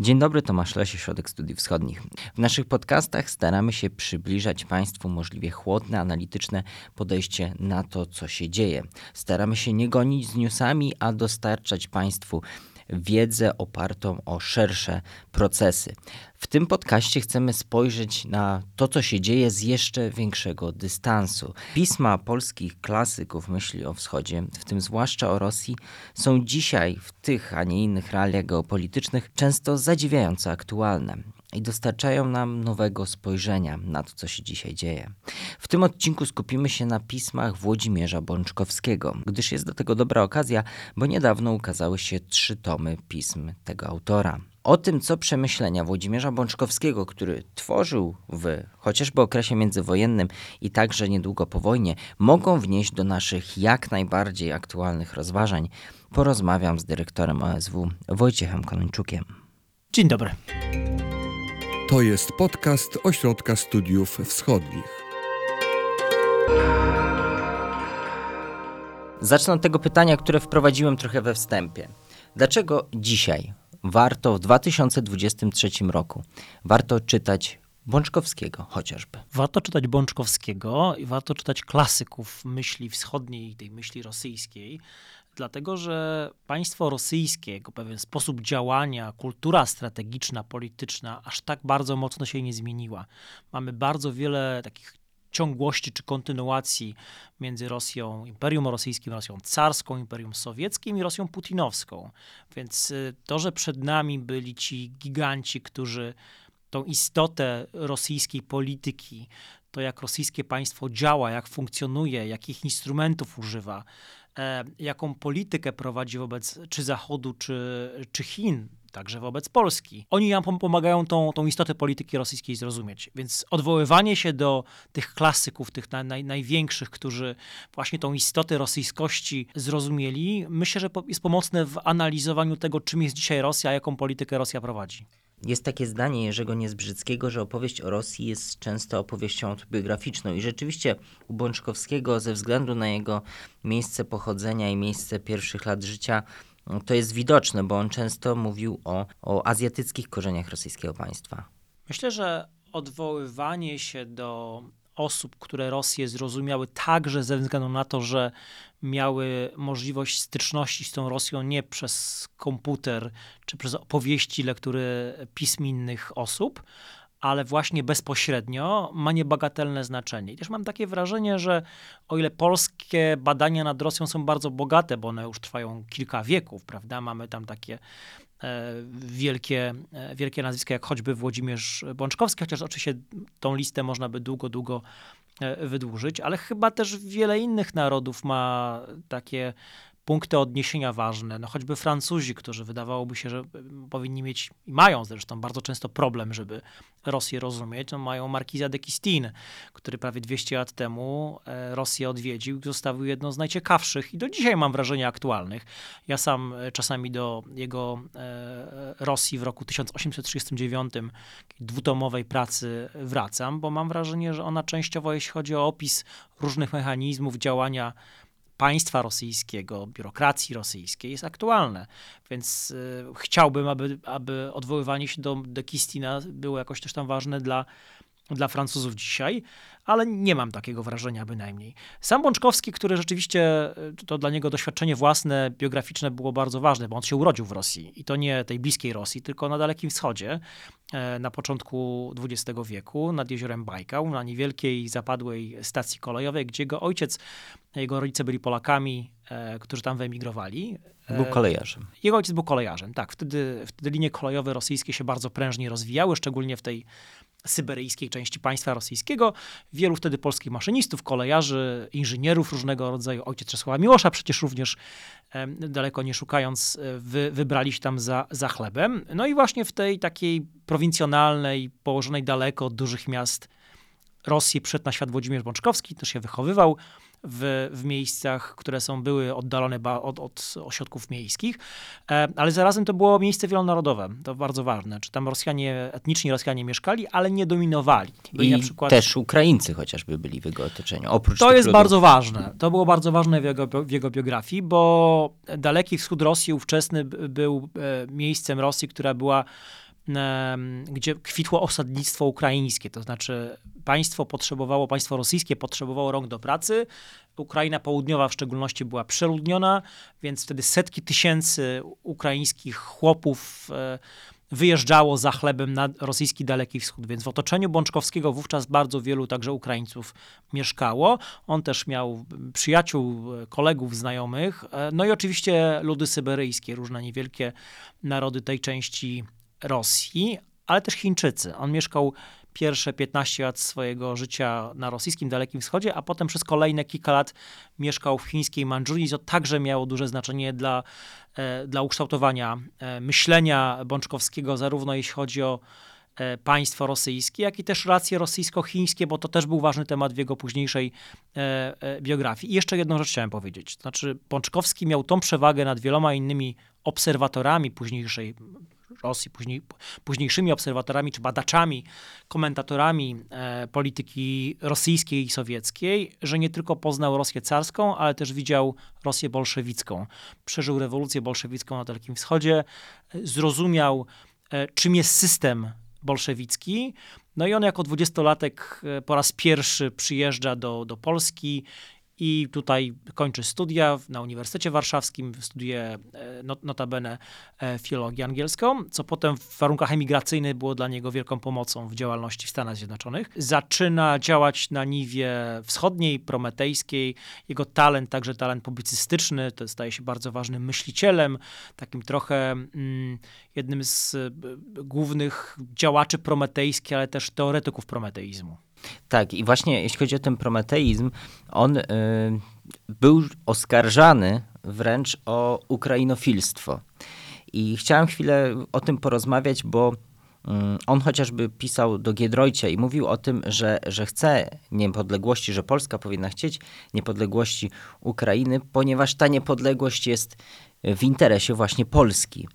Dzień dobry, Tomasz Lesie, Środek Studiów Wschodnich. W naszych podcastach staramy się przybliżać Państwu możliwie chłodne, analityczne podejście na to, co się dzieje. Staramy się nie gonić z newsami, a dostarczać Państwu wiedzę opartą o szersze procesy. W tym podcaście chcemy spojrzeć na to, co się dzieje z jeszcze większego dystansu. Pisma polskich klasyków myśli o wschodzie, w tym zwłaszcza o Rosji, są dzisiaj w tych, a nie innych realiach geopolitycznych często zadziwiająco aktualne i dostarczają nam nowego spojrzenia na to, co się dzisiaj dzieje. W tym odcinku skupimy się na pismach Włodzimierza Bączkowskiego, gdyż jest do tego dobra okazja, bo niedawno ukazały się trzy tomy pism tego autora. O tym, co przemyślenia Włodzimierza Bączkowskiego, który tworzył w chociażby okresie międzywojennym i także niedługo po wojnie, mogą wnieść do naszych jak najbardziej aktualnych rozważań, porozmawiam z dyrektorem OSW Wojciechem Konończukiem. Dzień dobry. To jest podcast Ośrodka Studiów Wschodnich. Zacznę od tego pytania, które wprowadziłem trochę we wstępie. Dlaczego dzisiaj warto w 2023 roku warto czytać Bączkowskiego chociażby? Warto czytać Bączkowskiego i warto czytać klasyków myśli wschodniej, tej myśli rosyjskiej, dlatego że państwo rosyjskie, jego pewien sposób działania, kultura strategiczna, polityczna aż tak bardzo mocno się nie zmieniła. Mamy bardzo wiele takich ciągłości czy kontynuacji między Rosją, Imperium Rosyjskim, Rosją carską, Imperium Sowieckim i Rosją putinowską. Więc y, to, że przed nami byli ci giganci, którzy tą istotę rosyjskiej polityki, to jak rosyjskie państwo działa, jak funkcjonuje, jakich instrumentów używa, jaką politykę prowadzi wobec czy Zachodu, czy, czy Chin, także wobec Polski. Oni nam pomagają tą, tą istotę polityki rosyjskiej zrozumieć. Więc odwoływanie się do tych klasyków, tych na, naj, największych, którzy właśnie tą istotę rosyjskości zrozumieli, myślę, że jest pomocne w analizowaniu tego, czym jest dzisiaj Rosja, jaką politykę Rosja prowadzi. Jest takie zdanie Jerzego Niezbrzyckiego, że opowieść o Rosji jest często opowieścią autobiograficzną i rzeczywiście u Bączkowskiego ze względu na jego miejsce pochodzenia i miejsce pierwszych lat życia to jest widoczne, bo on często mówił o, o azjatyckich korzeniach rosyjskiego państwa. Myślę, że odwoływanie się do osób, które Rosję zrozumiały także ze względu na to, że miały możliwość styczności z tą Rosją nie przez komputer czy przez opowieści, lektury pism innych osób, ale właśnie bezpośrednio ma niebagatelne znaczenie. I też mam takie wrażenie, że o ile polskie badania nad Rosją są bardzo bogate, bo one już trwają kilka wieków, prawda? Mamy tam takie e, wielkie, e, wielkie nazwiska, jak choćby Włodzimierz Bączkowski, chociaż oczywiście tą listę można by długo, długo e, wydłużyć, ale chyba też wiele innych narodów ma takie punkty odniesienia ważne. No choćby Francuzi, którzy wydawałoby się, że powinni mieć i mają zresztą bardzo często problem, żeby Rosję rozumieć. No mają Markiza de Kistin, który prawie 200 lat temu e, Rosję odwiedził i zostawił jedną z najciekawszych i do dzisiaj mam wrażenie aktualnych. Ja sam e, czasami do jego e, Rosji w roku 1839, dwutomowej pracy wracam, bo mam wrażenie, że ona częściowo, jeśli chodzi o opis różnych mechanizmów działania państwa rosyjskiego, biurokracji rosyjskiej jest aktualne. Więc y, chciałbym, aby, aby odwoływanie się do, do Kistina było jakoś też tam ważne dla, dla Francuzów dzisiaj, ale nie mam takiego wrażenia bynajmniej. Sam Bączkowski, który rzeczywiście, y, to dla niego doświadczenie własne, biograficzne było bardzo ważne, bo on się urodził w Rosji i to nie tej bliskiej Rosji, tylko na Dalekim Wschodzie e, na początku XX wieku nad jeziorem Bajkał, na niewielkiej zapadłej stacji kolejowej, gdzie jego ojciec, jego rodzice byli Polakami, e, którzy tam wyemigrowali. E, był kolejarzem. Jego ojciec był kolejarzem, tak. Wtedy, wtedy linie kolejowe rosyjskie się bardzo prężnie rozwijały, szczególnie w tej syberyjskiej części państwa rosyjskiego. Wielu wtedy polskich maszynistów, kolejarzy, inżynierów różnego rodzaju, ojciec Czesława Miłosza przecież również daleko nie szukając, e, wy, wybrali się tam za, za chlebem. No i właśnie w tej takiej prowincjonalnej, położonej daleko od dużych miast Rosji przed na świat Włodzimierz Bączkowski, też się wychowywał w, w miejscach, które są były oddalone od, od ośrodków miejskich, e, ale zarazem to było miejsce wielonarodowe, to bardzo ważne. Czy tam Rosjanie, etniczni Rosjanie mieszkali, ale nie dominowali. I przykład... też Ukraińcy chociażby byli w jego otoczeniu, oprócz To jest ludów. bardzo ważne. To było bardzo ważne w jego, w jego biografii, bo daleki wschód Rosji ówczesny był e, miejscem Rosji, która była gdzie kwitło osadnictwo ukraińskie, to znaczy państwo potrzebowało, państwo rosyjskie potrzebowało rąk do pracy, Ukraina Południowa w szczególności była przeludniona, więc wtedy setki tysięcy ukraińskich chłopów e, wyjeżdżało za chlebem na rosyjski Daleki Wschód, więc w otoczeniu Bączkowskiego wówczas bardzo wielu także Ukraińców mieszkało. On też miał przyjaciół, e, kolegów, znajomych, e, no i oczywiście ludy syberyjskie, różne niewielkie narody tej części Rosji, ale też Chińczycy. On mieszkał pierwsze 15 lat swojego życia na rosyjskim Dalekim Wschodzie, a potem przez kolejne kilka lat mieszkał w chińskiej Mandżurii. To także miało duże znaczenie dla, e, dla ukształtowania e, myślenia Bączkowskiego, zarówno jeśli chodzi o e, państwo rosyjskie, jak i też relacje rosyjsko-chińskie, bo to też był ważny temat w jego późniejszej biografii. I jeszcze jedną rzecz chciałem powiedzieć. To znaczy, Bączkowski miał tą przewagę nad wieloma innymi obserwatorami późniejszej Rosji, później, późniejszymi obserwatorami czy badaczami, komentatorami e, polityki rosyjskiej i sowieckiej, że nie tylko poznał Rosję carską, ale też widział Rosję bolszewicką. Przeżył rewolucję bolszewicką na Dalekim Wschodzie, e, zrozumiał, e, czym jest system bolszewicki. No i on jako dwudziestolatek e, po raz pierwszy przyjeżdża do, do Polski i tutaj kończy studia na Uniwersytecie Warszawskim, studiuje not- notabene e, filologię angielską, co potem w warunkach emigracyjnych było dla niego wielką pomocą w działalności w Stanach Zjednoczonych. Zaczyna działać na niwie wschodniej, prometejskiej. Jego talent, także talent publicystyczny, to staje się bardzo ważnym myślicielem, takim trochę mm, jednym z e, głównych działaczy prometejskich, ale też teoretyków prometeizmu. Tak, i właśnie jeśli chodzi o ten prometeizm, on y, był oskarżany wręcz o ukrainofilstwo. I chciałem chwilę o tym porozmawiać, bo mm, on chociażby pisał do Giedroycia i mówił o tym, że, że chce niepodległości, że Polska powinna chcieć niepodległości Ukrainy, ponieważ ta niepodległość jest w interesie właśnie Polski.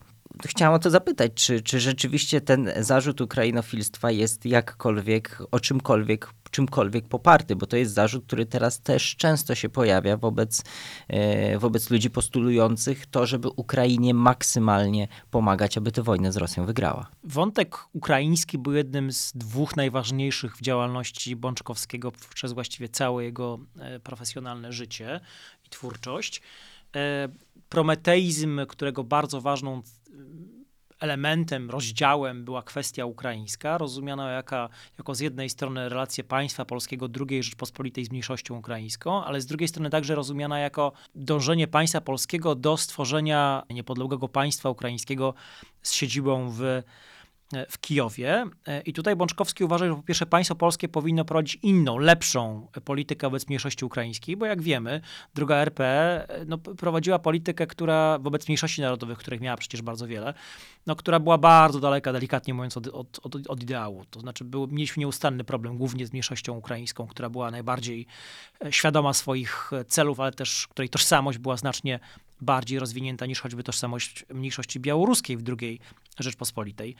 Chciałem o to zapytać, czy, czy rzeczywiście ten zarzut ukrainofilstwa jest jakkolwiek, o czymkolwiek, czymkolwiek poparty, bo to jest zarzut, który teraz też często się pojawia wobec, e, wobec ludzi postulujących to, żeby Ukrainie maksymalnie pomagać, aby tę wojnę z Rosją wygrała. Wątek ukraiński był jednym z dwóch najważniejszych w działalności Bączkowskiego przez właściwie całe jego e, profesjonalne życie i twórczość. E, Prometeizm, którego bardzo ważną elementem, rozdziałem była kwestia ukraińska, rozumiana jaka, jako z jednej strony relacje państwa polskiego II Rzeczpospolitej z mniejszością ukraińską, ale z drugiej strony także rozumiana jako dążenie państwa polskiego do stworzenia niepodległego państwa ukraińskiego z siedzibą w w Kijowie. I tutaj Bączkowski uważa, że po pierwsze państwo polskie powinno prowadzić inną, lepszą politykę wobec mniejszości ukraińskiej, bo jak wiemy, druga RP no, prowadziła politykę, która wobec mniejszości narodowych, których miała przecież bardzo wiele, no, która była bardzo daleka, delikatnie mówiąc, od, od, od, od ideału. To znaczy był, mieliśmy nieustanny problem, głównie z mniejszością ukraińską, która była najbardziej świadoma swoich celów, ale też której tożsamość była znacznie bardziej rozwinięta niż choćby tożsamość mniejszości białoruskiej w II Rzeczpospolitej.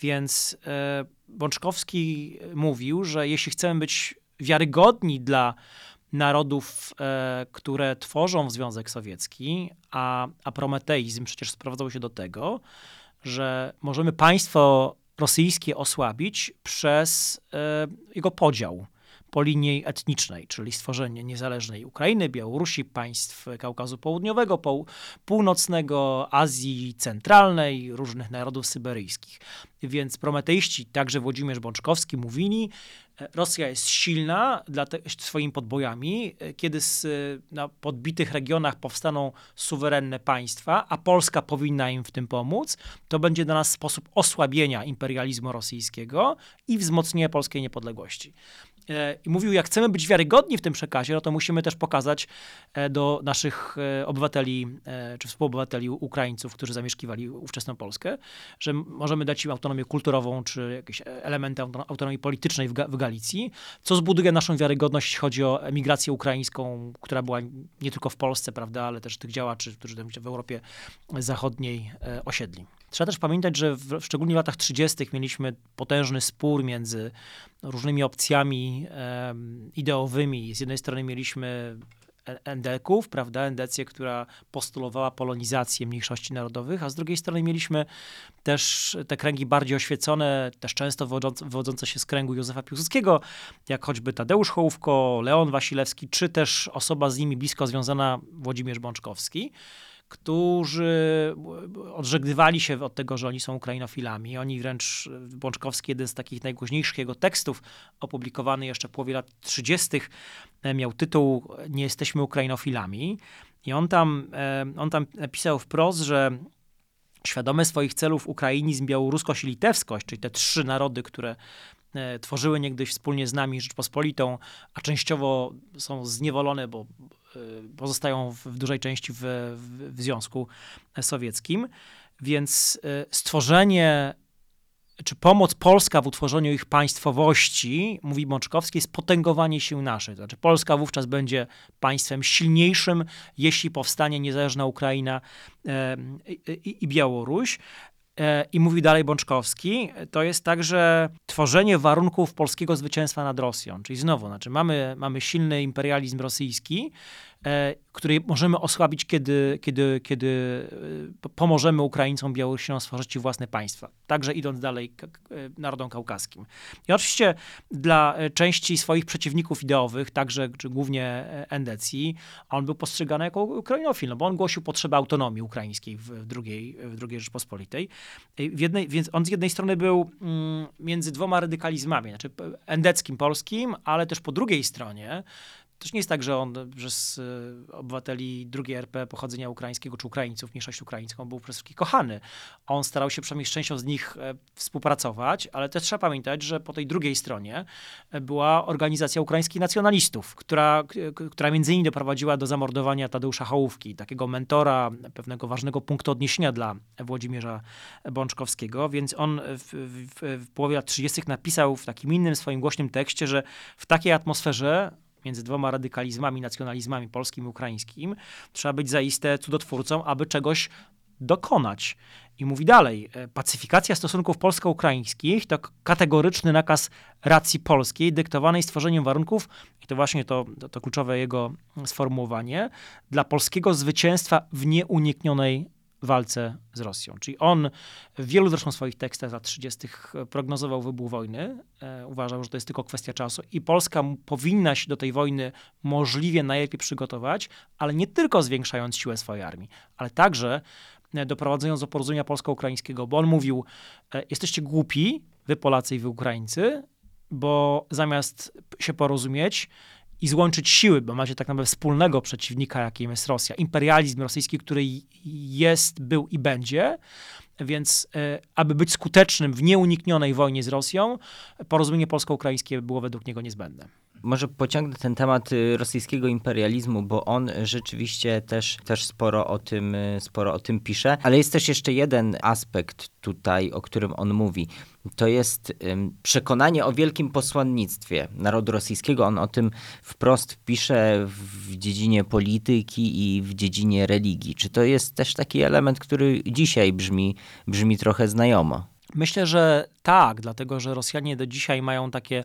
Więc e, Bączkowski mówił, że jeśli chcemy być wiarygodni dla narodów, e, które tworzą Związek Sowiecki, a, a prometeizm przecież sprowadzał się do tego, że możemy państwo rosyjskie osłabić przez e, jego podział po linii etnicznej, czyli stworzenie niezależnej Ukrainy, Białorusi, państw Kaukazu Południowego, Północnego, Azji Centralnej, różnych narodów syberyjskich. Więc prometeiści, także Włodzimierz Bączkowski, mówili, Rosja jest silna dla te, swoimi podbojami, kiedy z, na podbitych regionach powstaną suwerenne państwa, a Polska powinna im w tym pomóc, to będzie dla nas sposób osłabienia imperializmu rosyjskiego i wzmocnienia polskiej niepodległości. I mówił, jak chcemy być wiarygodni w tym przekazie, no to musimy też pokazać do naszych obywateli czy współobywateli Ukraińców, którzy zamieszkiwali ówczesną Polskę, że możemy dać im autonomię kulturową czy jakieś elementy autonomii politycznej w, w Galicji, co zbuduje naszą wiarygodność, jeśli chodzi o emigrację ukraińską, która była nie tylko w Polsce, prawda, ale też tych działaczy, którzy w Europie Zachodniej osiedli. Trzeba też pamiętać, że w, szczególnie w latach 30. mieliśmy potężny spór między różnymi opcjami e, ideowymi. Z jednej strony mieliśmy endeków, prawda, endecję, która postulowała polonizację mniejszości narodowych, a z drugiej strony mieliśmy też te kręgi bardziej oświecone, też często wywodzące, wywodzące się z kręgu Józefa Piłsudskiego, jak choćby Tadeusz Hołówko, Leon Wasilewski, czy też osoba z nimi blisko związana Włodzimierz Bączkowski którzy odżegnywali się od tego, że oni są Ukrainofilami. Oni wręcz, Bączkowski, jeden z takich najgłośniejszych jego tekstów, opublikowany jeszcze w połowie lat 30., miał tytuł Nie jesteśmy Ukrainofilami. I on tam, e, on tam napisał wprost, że świadome swoich celów ukrainizm, białoruskość i litewskość, czyli te trzy narody, które e, tworzyły niegdyś wspólnie z nami Rzeczpospolitą, a częściowo są zniewolone, bo Y, pozostają w dużej części w, w, Związku Sowieckim. Więc y, stworzenie czy pomoc Polska w utworzeniu ich państwowości, mówi Mączkowski, jest potęgowanie sił naszych. Znaczy Polska wówczas będzie państwem silniejszym, jeśli powstanie niezależna Ukraina i, i Białoruś. E, I mówi dalej Bączkowski, to jest także tworzenie warunków polskiego zwycięstwa nad Rosją. Czyli znowu, znaczy mamy, mamy silny imperializm rosyjski, E, który możemy osłabić, kiedy, kiedy, kiedy e, pomożemy Ukraińcom, Białorusinom stworzyć własne państwa. Także idąc dalej e, narodom kaukaskim. I oczywiście dla części swoich przeciwników ideowych, także czy głównie Endecji, on był postrzegany jako ukrainofil, no bo on głosił potrzebę autonomii ukraińskiej w drugiej, w drugiej Rzeczpospolitej. W jednej, więc on z jednej strony był mm, między dwoma radykalizmami, znaczy endeckim polskim, ale też po drugiej stronie to nie jest tak, że on przez y, obywateli drugiej RP pochodzenia ukraińskiego czy Ukraińców, mniejszość ukraińską, był przez wszystkich kochany. On starał się przynajmniej z częścią z nich e, współpracować, ale też trzeba pamiętać, że po tej drugiej stronie e, była organizacja ukraińskich nacjonalistów, która, która między innymi doprowadziła do zamordowania Tadeusza Hołówki, takiego mentora, pewnego ważnego punktu odniesienia dla Włodzimierza Bączkowskiego, więc on w, w, w połowie lat 30. napisał w takim innym swoim głośnym tekście, że w takiej atmosferze między dwoma radykalizmami, nacjonalizmami polskim i ukraińskim, trzeba być zaiste cudotwórcą, aby czegoś dokonać. I mówi dalej, e, pacyfikacja stosunków polsko-ukraińskich to kategoryczny nakaz racji polskiej, dyktowanej stworzeniem warunków, i to właśnie to, to, to kluczowe jego sformułowanie, dla polskiego zwycięstwa w nieuniknionej walce z Rosją. Czyli on w wielu zresztą swoich tekstach lat 30. prognozował wybuch wojny. E, uważał, że to jest tylko kwestia czasu i Polska powinna się do tej wojny możliwie najlepiej przygotować, ale nie tylko zwiększając siłę swojej armii, ale także e, doprowadzając do porozumienia polsko-ukraińskiego, bo on mówił, e, jesteście głupi, wy Polacy i wy Ukraińcy, bo zamiast się porozumieć, i złączyć siły, bo macie tak naprawdę wspólnego przeciwnika, jakim jest Rosja. Imperializm rosyjski, który jest, był i będzie. Więc, e, aby być skutecznym w nieuniknionej wojnie z Rosją, porozumienie polsko-ukraińskie było według niego niezbędne. Może pociągnę ten temat y, rosyjskiego imperializmu, bo on rzeczywiście też, też sporo, o tym, y, sporo o tym pisze. Ale jest też jeszcze jeden aspekt tutaj, o którym on mówi. To jest przekonanie o wielkim posłannictwie narodu rosyjskiego. On o tym wprost pisze w dziedzinie polityki i w dziedzinie religii. Czy to jest też taki element, który dzisiaj brzmi, brzmi trochę znajomo? Myślę, że tak, dlatego że Rosjanie do dzisiaj mają takie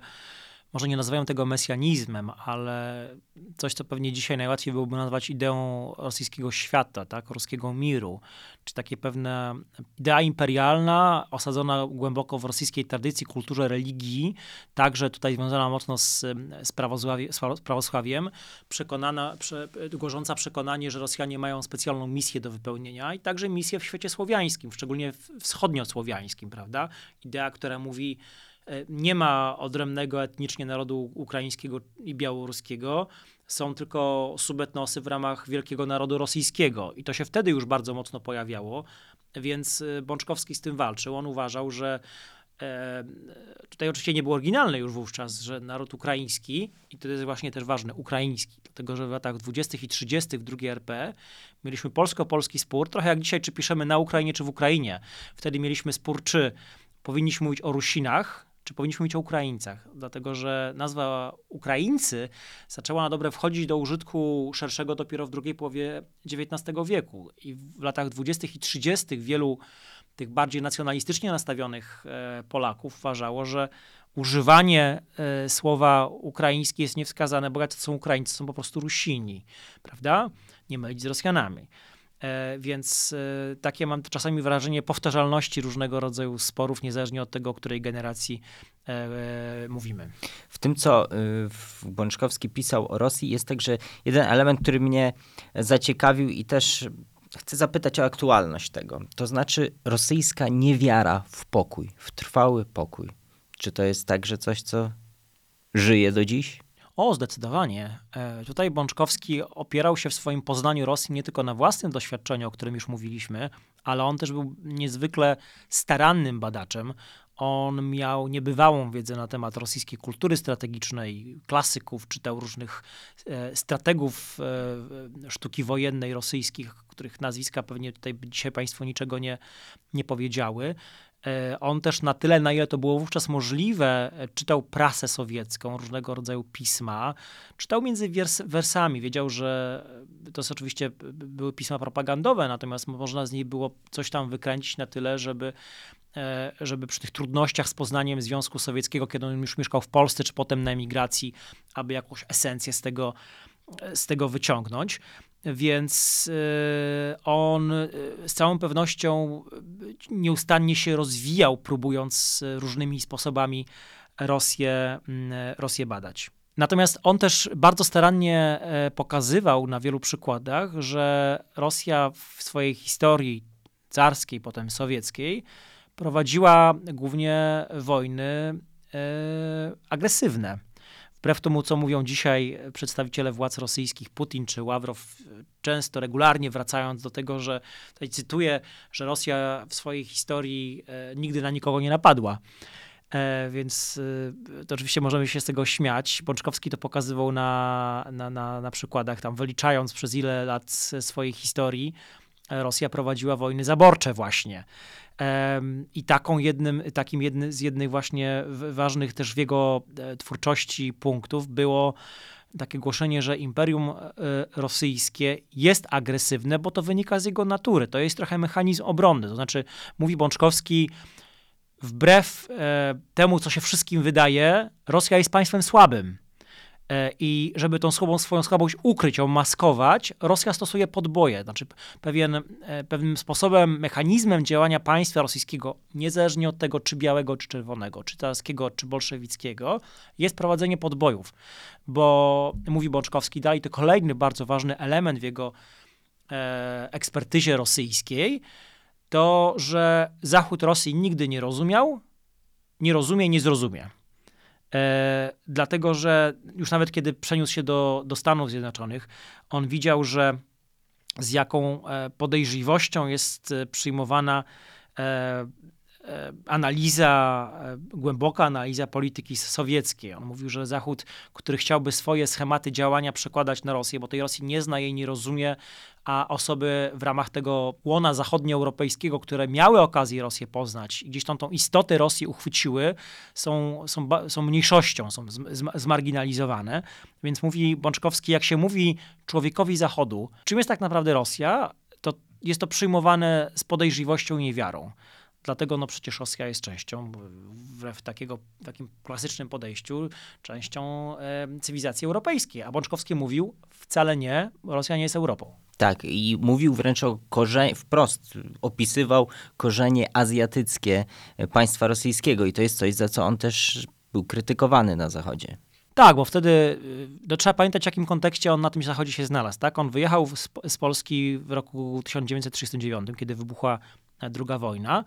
może nie nazywają tego mesjanizmem, ale coś, co pewnie dzisiaj najłatwiej byłoby nazwać ideą rosyjskiego świata, tak, ruskiego miru, czy takie pewne idea imperialna, osadzona głęboko w rosyjskiej tradycji, kulturze, religii, także tutaj związana mocno z, z, z prawosławiem, przekonana, prze, przekonanie, że Rosjanie mają specjalną misję do wypełnienia i także misję w świecie słowiańskim, szczególnie wschodniosłowiańskim, prawda? Idea, która mówi, nie ma odrębnego etnicznie narodu ukraińskiego i białoruskiego. Są tylko subetnosy w ramach wielkiego narodu rosyjskiego. I to się wtedy już bardzo mocno pojawiało, więc e, Bączkowski z tym walczył. On uważał, że e, tutaj oczywiście nie było oryginalne już wówczas, że naród ukraiński, i to jest właśnie też ważne, ukraiński, dlatego że w latach 20. i 30. w II RP mieliśmy polsko-polski spór, trochę jak dzisiaj, czy piszemy na Ukrainie, czy w Ukrainie. Wtedy mieliśmy spór, czy powinniśmy mówić o Rusinach, czy powinniśmy mówić o Ukraińcach, dlatego że nazwa Ukraińcy zaczęła na dobre wchodzić do użytku szerszego dopiero w drugiej połowie XIX wieku i w latach 20. i 30. wielu tych bardziej nacjonalistycznie nastawionych e, Polaków uważało, że używanie e, słowa ukraińskie jest niewskazane, bo to są Ukraińcy, są po prostu Rusini, prawda? Nie mylić z Rosjanami. E, więc e, takie mam czasami wrażenie powtarzalności różnego rodzaju sporów, niezależnie od tego, o której generacji e, mówimy. W tym, co Bączkowski pisał o Rosji, jest także jeden element, który mnie zaciekawił i też chcę zapytać o aktualność tego. To znaczy rosyjska niewiara w pokój, w trwały pokój. Czy to jest także coś, co żyje do dziś? O, zdecydowanie. E, Tutaj Bączkowski opierał się w swoim poznaniu Rosji nie tylko na własnym doświadczeniu, o którym już mówiliśmy, ale on też był niezwykle starannym badaczem. On miał niebywałą wiedzę na temat rosyjskiej kultury strategicznej, klasyków, czytał różnych e, strategów e, sztuki wojennej rosyjskich, których nazwiska pewnie tutaj dzisiaj Państwo niczego nie, nie powiedziały. E, On też na tyle, na ile to było wówczas możliwe, e, czytał prasę sowiecką, różnego rodzaju pisma. Czytał między wiers wersami. Wiedział, że e, to jest oczywiście były pisma propagandowe, natomiast można z niej było coś tam wykręcić na tyle, żeby, żeby przy tych trudnościach z poznaniem Związku Sowieckiego, kiedy on już mieszkał w Polsce, czy potem na emigracji, aby jakąś esencję z tego, z tego wyciągnąć. Więc e, on e, z całą pewnością nieustannie się rozwijał, próbując e, różnymi sposobami Rosję, Rosję badać. Natomiast on też bardzo starannie pokazywał na wielu przykładach, że Rosja w swojej historii carskiej, potem sowieckiej, prowadziła głównie wojny agresywne. Wbrew temu, co mówią dzisiaj przedstawiciele władz rosyjskich, Putin czy Ławrow, często regularnie wracając do tego, że tutaj cytuję, że Rosja w swojej historii e, nigdy na nikogo nie napadła. E, więc e, to oczywiście możemy się z tego śmiać. Bączkowski to pokazywał na, na, na, na przykładach, tam wyliczając przez ile lat swojej historii e, Rosja prowadziła wojny zaborcze właśnie. I taką jednym, takim jednym z jednych właśnie ważnych też w jego e, twórczości punktów było takie głoszenie, że Imperium e, Rosyjskie jest agresywne, bo to wynika z jego natury. To jest trochę mechanizm obronny. To znaczy, mówi Bączkowski, wbrew e, temu, co się wszystkim wydaje, Rosja jest państwem słabym. E, I żeby tą słabą, swoją słabość ukryć, ją maskować, Rosja stosuje podboje. Znaczy pewien, e, pewnym sposobem, mechanizmem działania państwa rosyjskiego, niezależnie od tego, czy białego, czy czerwonego, czy carskiego, czy bolszewickiego, jest prowadzenie podbojów. Bo, mówi Bączkowski dalej, to kolejny bardzo ważny element w jego e, ekspertyzie rosyjskiej, to, że Zachód Rosji nigdy nie rozumiał, nie rozumie nie zrozumie. E, dlatego, że już nawet kiedy przeniósł się do, do Stanów Zjednoczonych, on widział, że z jaką e, podejrzliwością jest e, przyjmowana e, analiza, e, głęboka analiza polityki sowieckiej. On mówił, że Zachód, który chciałby swoje schematy działania przekładać na Rosję, bo tej Rosji nie zna, jej nie rozumie, a osoby w ramach tego łona zachodnioeuropejskiego, które miały okazję Rosję poznać i gdzieś tam tą istotę Rosji uchwyciły, są, są, są mniejszością, są zm- zm- zmarginalizowane. Więc mówi Bączkowski, jak się mówi człowiekowi Zachodu, czym jest tak naprawdę Rosja, to jest to przyjmowane z podejrzliwością i niewiarą. Dlatego no przecież Rosja jest częścią, wbrew takiego, takim klasycznym podejściu, częścią e, cywilizacji europejskiej. A Bączkowski mówił, wcale nie, Rosja nie jest Europą. Tak, i mówił wręcz o korzeniu, wprost opisywał korzenie azjatyckie państwa rosyjskiego i to jest coś, za co on też był krytykowany na Zachodzie. Tak, bo wtedy y, no, trzeba pamiętać, w jakim kontekście on na tym zachodzie się znalazł. Tak? On wyjechał z, z Polski w roku 1939, kiedy wybuchła e, druga wojna,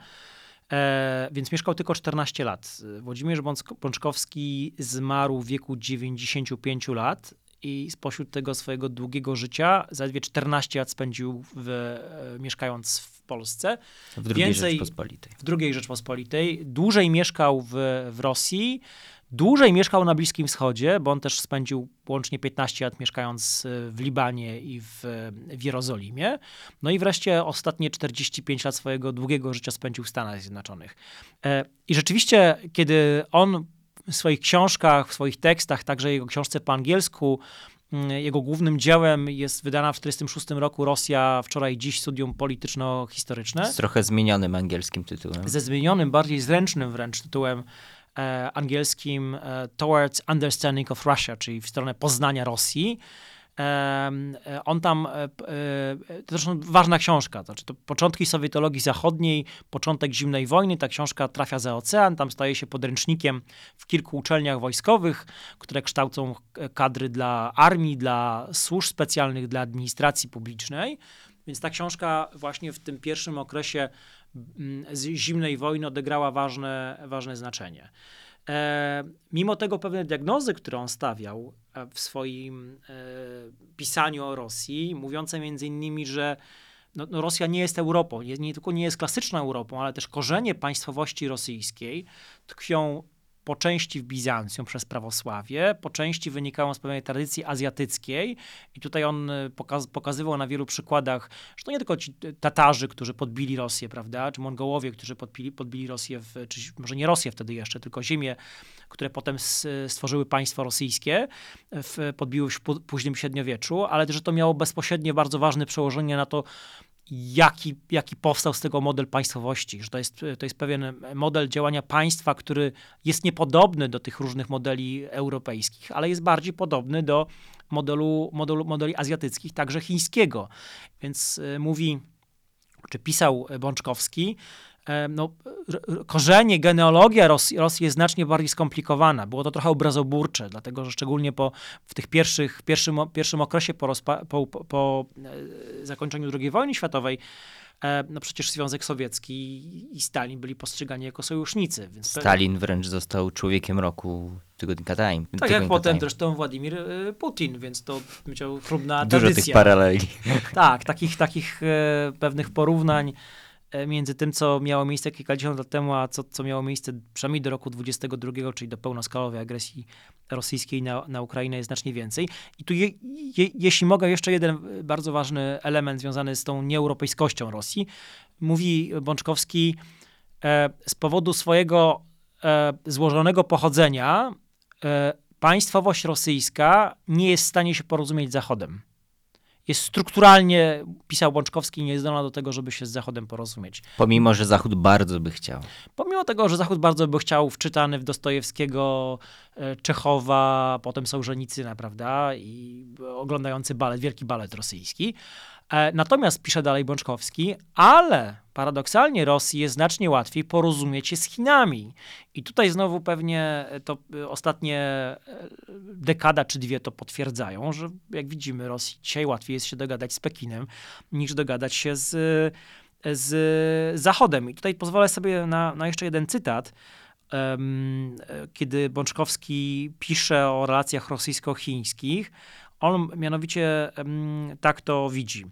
e, więc mieszkał tylko 14 lat. Włodzimierz Bączkowski zmarł w wieku 95 lat i spośród tego swojego długiego życia zaledwie 14 lat spędził w, e, mieszkając w Polsce W drugiej Więcej- Rzeczpospolitej. w II Rzeczpospolitej, dłużej mieszkał w, w Rosji, dłużej mieszkał na Bliskim Wschodzie, bo on też spędził łącznie 15 lat mieszkając y, w Libanie i w, w Jerozolimie. No i wreszcie ostatnie 45 lat swojego długiego życia spędził w Stanach Zjednoczonych. E, I rzeczywiście, kiedy on w swoich książkach, w swoich tekstach, także jego książce po angielsku, mm, jego głównym dziełem jest wydana w 1946 roku Rosja wczoraj dziś studium polityczno-historyczne Z trochę zmienionym angielskim tytułem. ze zmienionym, bardziej zręcznym wręcz tytułem e, angielskim e, Towards Understanding of Russia, czyli w stronę poznania Rosji. E, On tam, e, e, to zresztą ważna książka, to znaczy to początki sowietologii zachodniej, początek zimnej wojny, ta książka trafia za ocean, tam staje się podręcznikiem w kilku uczelniach wojskowych, które kształcą e, kadry dla armii, dla służb specjalnych, dla administracji publicznej. Więc ta książka właśnie w tym pierwszym okresie zimnej wojny odegrała ważne, ważne znaczenie. E, mimo tego pewne diagnozy, które on stawiał e, w swoim e, pisaniu o Rosji, mówiące między innymi, że no, no Rosja nie jest Europą, nie, nie tylko nie jest klasyczną Europą, ale też korzenie państwowości rosyjskiej tkwią po części w Bizancjum przez prawosławie, po części wynikają z pewnej tradycji azjatyckiej. I tutaj on y, pokaz, pokazywał na wielu przykładach, że to nie tylko ci Tatarzy, którzy podbili Rosję, prawda, czy Mongołowie, którzy podbili, podbili Rosję, w, czy może nie Rosję wtedy jeszcze, tylko ziemię, które potem s- stworzyły państwo rosyjskie, w, podbiły w pó- późnym średniowieczu, ale też, że to miało bezpośrednie bardzo ważne przełożenie na to, jaki, jaki powstał z tego model państwowości, że to jest, to jest pewien model działania państwa, który jest niepodobny do tych różnych modeli europejskich, ale jest bardziej podobny do modelu, modelu modeli azjatyckich, także chińskiego. Więc y, mówi, czy pisał Bączkowski, no, r- r- korzenie, genealogia Rosji, Rosji jest znacznie bardziej skomplikowana. Było to trochę obrazoburcze, dlatego że szczególnie po, w tych pierwszych, pierwszym, pierwszym okresie po, rozpa- po, po, po e, zakończeniu II wojny światowej, e, no przecież Związek Sowiecki i Stalin byli postrzegani jako sojusznicy. Więc Stalin wręcz został człowiekiem roku tygodnika Time. tak jak tygodnika potem Time. zresztą Władimir e, Putin, więc to powiedział chlubna Dużo tradycja. tych paraleli. Tak, takich, takich e, pewnych porównań e, między tym, co miało miejsce kilkadziesiąt lat temu, a co, co miało miejsce przynajmniej do roku 22, czyli do pełnoskalowej agresji rosyjskiej na, na Ukrainę jest znacznie więcej. I tu, je, je, jeśli mogę, jeszcze jeden e, bardzo ważny element związany z tą nieeuropejskością Rosji. Mówi Bączkowski, e, z powodu swojego e, złożonego pochodzenia e, państwowość rosyjska nie jest w stanie się porozumieć z Zachodem jest strukturalnie, pisał Bączkowski, niezdolna do tego, żeby się z Zachodem porozumieć. Pomimo, że Zachód bardzo by chciał. Pomimo tego, że Zachód bardzo by chciał wczytany w Dostojewskiego, e, Czechowa, potem Sołżenicyna, prawda, i oglądający balet, wielki balet rosyjski. E, Natomiast, pisze dalej Bączkowski, ale paradoksalnie Rosji jest znacznie łatwiej porozumieć się z Chinami. I tutaj znowu pewnie to y, ostatnie e, dekada czy dwie to potwierdzają, że jak widzimy, Rosji dzisiaj łatwiej jest się dogadać z Pekinem, niż dogadać się z, z Zachodem. I tutaj pozwolę sobie na, na jeszcze jeden cytat. Kiedy Bączkowski pisze o relacjach rosyjsko-chińskich, on mianowicie tak to widzi.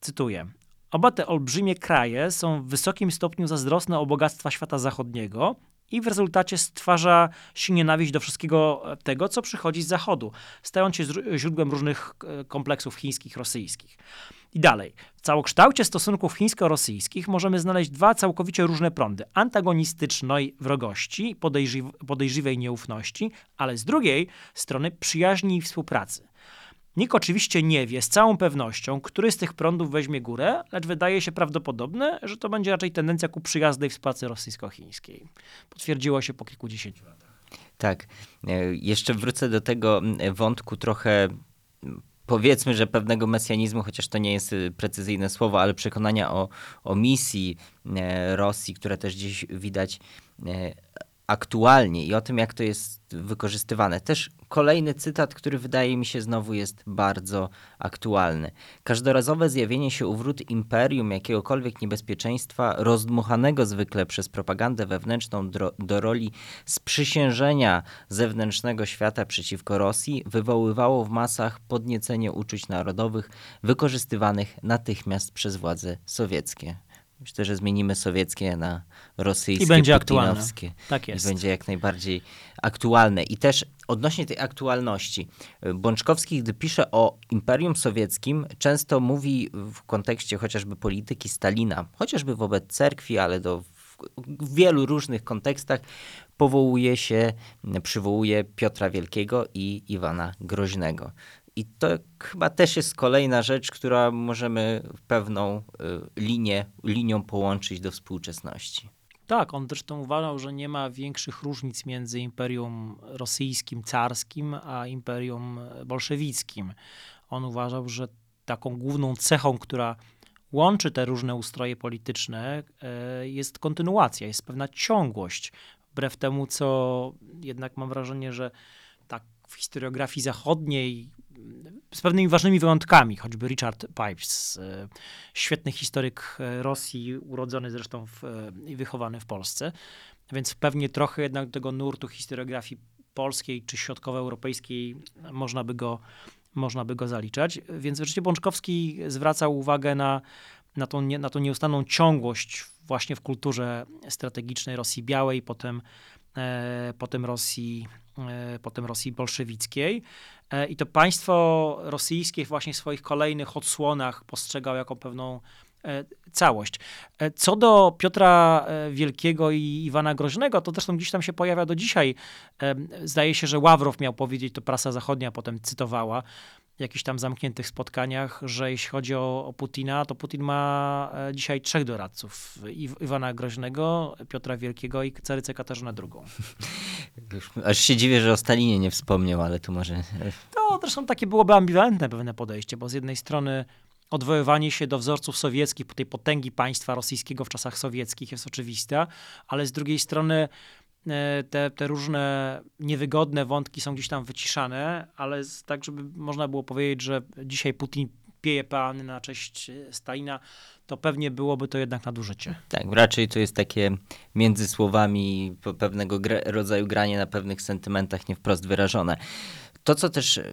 Cytuję. Oba te olbrzymie kraje są w wysokim stopniu zazdrosne o bogactwa świata zachodniego i w rezultacie stwarza się nienawiść do wszystkiego tego, co przychodzi z zachodu, stając się źródłem różnych e, kompleksów chińskich, rosyjskich. I dalej. W całokształcie stosunków chińsko-rosyjskich możemy znaleźć dwa całkowicie różne prądy. Antagonistycznej wrogości, podejrzyw- podejrzliwej nieufności, ale z drugiej strony przyjaźni i współpracy. Nikt oczywiście nie wie z całą pewnością, który z tych prądów weźmie górę, lecz wydaje się prawdopodobne, że to będzie raczej tendencja ku przyjaznej współpracy rosyjsko-chińskiej. Potwierdziło się po kilkudziesięciu latach. Tak. E, Jeszcze wrócę do tego wątku trochę powiedzmy, że pewnego mesjanizmu, chociaż to nie jest y, precyzyjne słowo, ale przekonania o, o misji e, Rosji, które też gdzieś widać e, aktualnie i o tym, jak to jest wykorzystywane. Też kolejny cytat, który wydaje mi się znowu jest bardzo aktualny. Każdorazowe zjawienie się u wrót imperium jakiegokolwiek niebezpieczeństwa, rozdmuchanego zwykle przez propagandę wewnętrzną dro- do roli sprzysiężenia zewnętrznego świata przeciwko Rosji, wywoływało w masach podniecenie uczuć narodowych, wykorzystywanych natychmiast przez władze sowieckie. Myślę, że zmienimy sowieckie na rosyjskie, I będzie aktualne. Tak jest. I będzie jak najbardziej aktualne. I też odnośnie tej aktualności, Bączkowski, gdy pisze o Imperium Sowieckim, często mówi w kontekście chociażby polityki Stalina, chociażby wobec cerkwi, ale do, w wielu różnych kontekstach powołuje się, przywołuje Piotra Wielkiego i Iwana Groźnego. I to chyba też jest kolejna rzecz, która możemy pewną y, linię, linią połączyć do współczesności. Tak, on zresztą uważał, że nie ma większych różnic między imperium rosyjskim, carskim, a imperium bolszewickim. On uważał, że taką główną cechą, która łączy te różne ustroje polityczne, e, jest kontynuacja, jest pewna ciągłość. Wbrew temu, co jednak mam wrażenie, że tak w historiografii zachodniej z pewnymi ważnymi wyjątkami, choćby Richard Pipes, e, świetny historyk e, Rosji, urodzony zresztą w, i wychowany w Polsce, więc pewnie trochę jednak tego nurtu historiografii polskiej czy środkowoeuropejskiej można by go, można by go zaliczać. Więc wreszcie Bączkowski zwracał uwagę na, na, tą, na tą nieustanną ciągłość właśnie w kulturze strategicznej Rosji Białej, potem, e, potem, Rosji, e, potem Rosji bolszewickiej. E, I to państwo rosyjskie właśnie w swoich kolejnych odsłonach postrzegał jako pewną e, całość. E, co do Piotra e, Wielkiego i Iwana Groźnego, to zresztą gdzieś tam się pojawia do dzisiaj. E, Zdaje się, że Ławrow miał powiedzieć, to prasa zachodnia potem cytowała, jakichś tam zamkniętych spotkaniach, że jeśli chodzi o, o Putina, to Putin ma e, dzisiaj trzech doradców. Iw- Iwana Groźnego, Piotra Wielkiego i carycę Katarzynę II. Aż się dziwię, że o Stalinie nie wspomniał, ale tu może... To zresztą takie byłoby ambiwalentne pewne podejście, bo z jednej strony odwoływanie się do wzorców sowieckich, tej potęgi państwa rosyjskiego w czasach sowieckich jest oczywiste, ale z drugiej strony te, te różne niewygodne wątki są gdzieś tam wyciszane, ale tak, żeby można było powiedzieć, że dzisiaj Putin pieje peany na cześć e, Stalina, to pewnie byłoby to jednak nadużycie. Tak, raczej to jest takie między słowami pewnego rodzaju granie na pewnych sentymentach nie wprost wyrażone. To, co też e,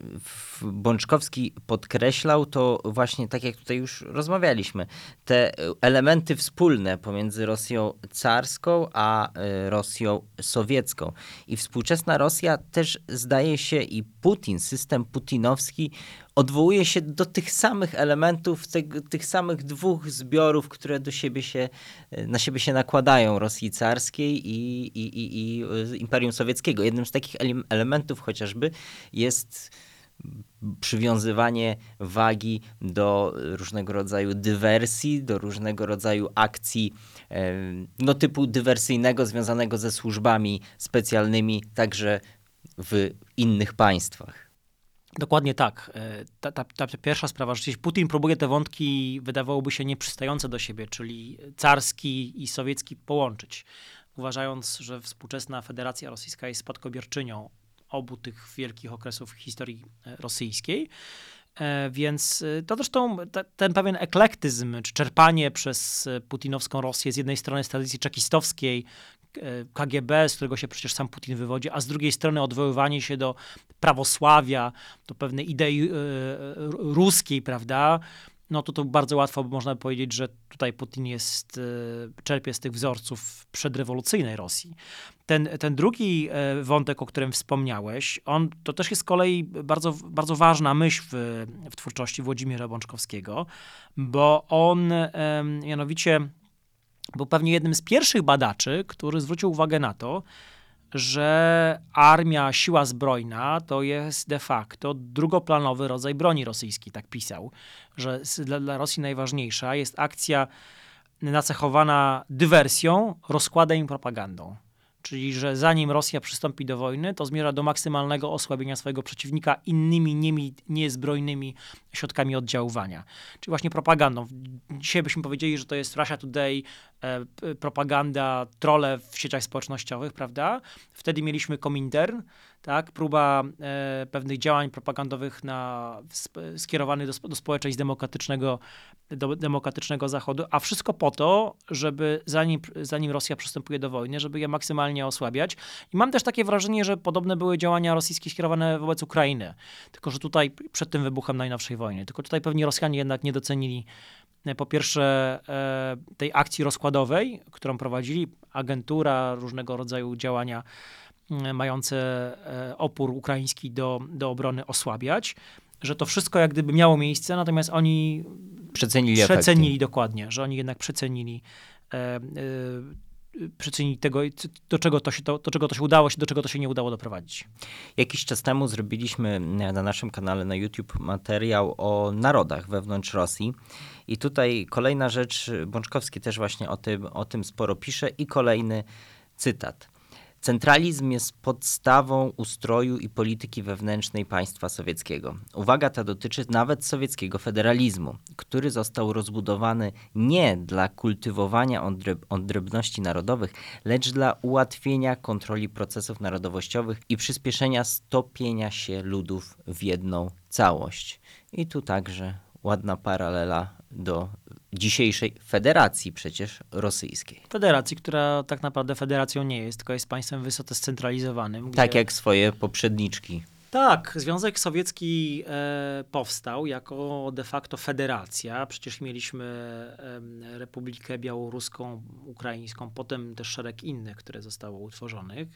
Bączkowski podkreślał, to właśnie tak jak tutaj już rozmawialiśmy, te e, elementy wspólne pomiędzy Rosją carską a e, Rosją sowiecką. I współczesna Rosja też zdaje się i Putin, system putinowski odwołuje się do tych samych elementów, tych samych dwóch zbiorów, które do siebie się, e, na siebie się nakładają, Rosji carskiej i, i, i, i e, Imperium Sowieckiego. Jednym z takich elementów chociażby jest przywiązywanie wagi do różnego rodzaju dywersji, do różnego rodzaju akcji e, no, typu dywersyjnego związanego ze służbami specjalnymi także w innych państwach. Dokładnie tak. E, Ta, ta, ta pierwsza sprawa, rzeczywiście Putin próbuje te wątki, wydawałoby się nieprzystające do siebie, czyli carski i sowiecki połączyć, uważając, że współczesna Federacja Rosyjska jest spadkobierczynią obu tych wielkich okresów historii e, rosyjskiej. E, Więc to zresztą te, ten pewien eklektyzm, czy czerpanie przez putinowską Rosję z jednej strony z tradycji czekistowskiej, KGB, z którego się przecież sam Putin wywodzi, a z drugiej strony odwoływanie się do prawosławia, do pewnej idei e, ruskiej, prawda? No to to bardzo łatwo można powiedzieć, że tutaj Putin jest, e, czerpie z tych wzorców przedrewolucyjnej Rosji. Ten, ten drugi e, wątek, o którym wspomniałeś, on to też jest z kolei bardzo, bardzo ważna myśl w, w twórczości Włodzimierza Bączkowskiego, bo on mianowicie był pewnie jednym z pierwszych badaczy, który zwrócił uwagę na to, że armia, siła zbrojna to jest de facto drugoplanowy rodzaj broni rosyjskiej, tak pisał, że dla, dla Rosji najważniejsza jest akcja nacechowana dywersją, rozkładem i propagandą. Czyli, że zanim Rosja przystąpi do wojny, to zmierza do maksymalnego osłabienia swojego przeciwnika innymi niezbrojnymi środkami oddziaływania. Czyli właśnie propagandą. Dzisiaj byśmy powiedzieli, że to jest Russia Today, e, propaganda, trole w sieciach społecznościowych, prawda? Wtedy mieliśmy Komintern, tak? próba e, pewnych działań propagandowych na, skierowanych do, do społeczeństw demokratycznego, do demokratycznego Zachodu, a wszystko po to, żeby zanim, zanim Rosja przystępuje do wojny, żeby je maksymalnie osłabiać. I mam też takie wrażenie, że podobne były działania rosyjskie skierowane wobec Ukrainy, tylko że tutaj przed tym wybuchem najnowszej wojny. Tylko tutaj pewnie Rosjanie jednak nie docenili e, po pierwsze e, tej akcji rozkładowej, którą prowadzili agentura, różnego rodzaju działania mające e, opór ukraiński do, do obrony osłabiać, że to wszystko jak gdyby miało miejsce, natomiast oni Przecenili efekty. przecenili dokładnie, że oni jednak przecenili e, e, tego, do czego, to się, to, do czego to się udało się, do czego to się nie udało doprowadzić. Jakiś czas temu zrobiliśmy na naszym kanale na YouTube materiał o narodach wewnątrz Rosji. I tutaj kolejna rzecz, Bączkowski też właśnie o tym, o tym sporo pisze i kolejny cytat. Centralizm jest podstawą ustroju i polityki wewnętrznej państwa sowieckiego. Uwaga ta dotyczy nawet sowieckiego federalizmu, który został rozbudowany nie dla kultywowania odrębności narodowych, lecz dla ułatwienia kontroli procesów narodowościowych i przyspieszenia stopienia się ludów w jedną całość. I tu także ładna paralela do dzisiejszej federacji przecież rosyjskiej. Federacji, która tak naprawdę federacją nie jest, tylko jest państwem wysoce scentralizowanym. Tak gdzie... jak swoje poprzedniczki. Tak, Związek Sowiecki e, powstał jako de facto federacja. Przecież mieliśmy e, Republikę Białoruską, Ukraińską, potem też szereg innych, które zostało utworzonych,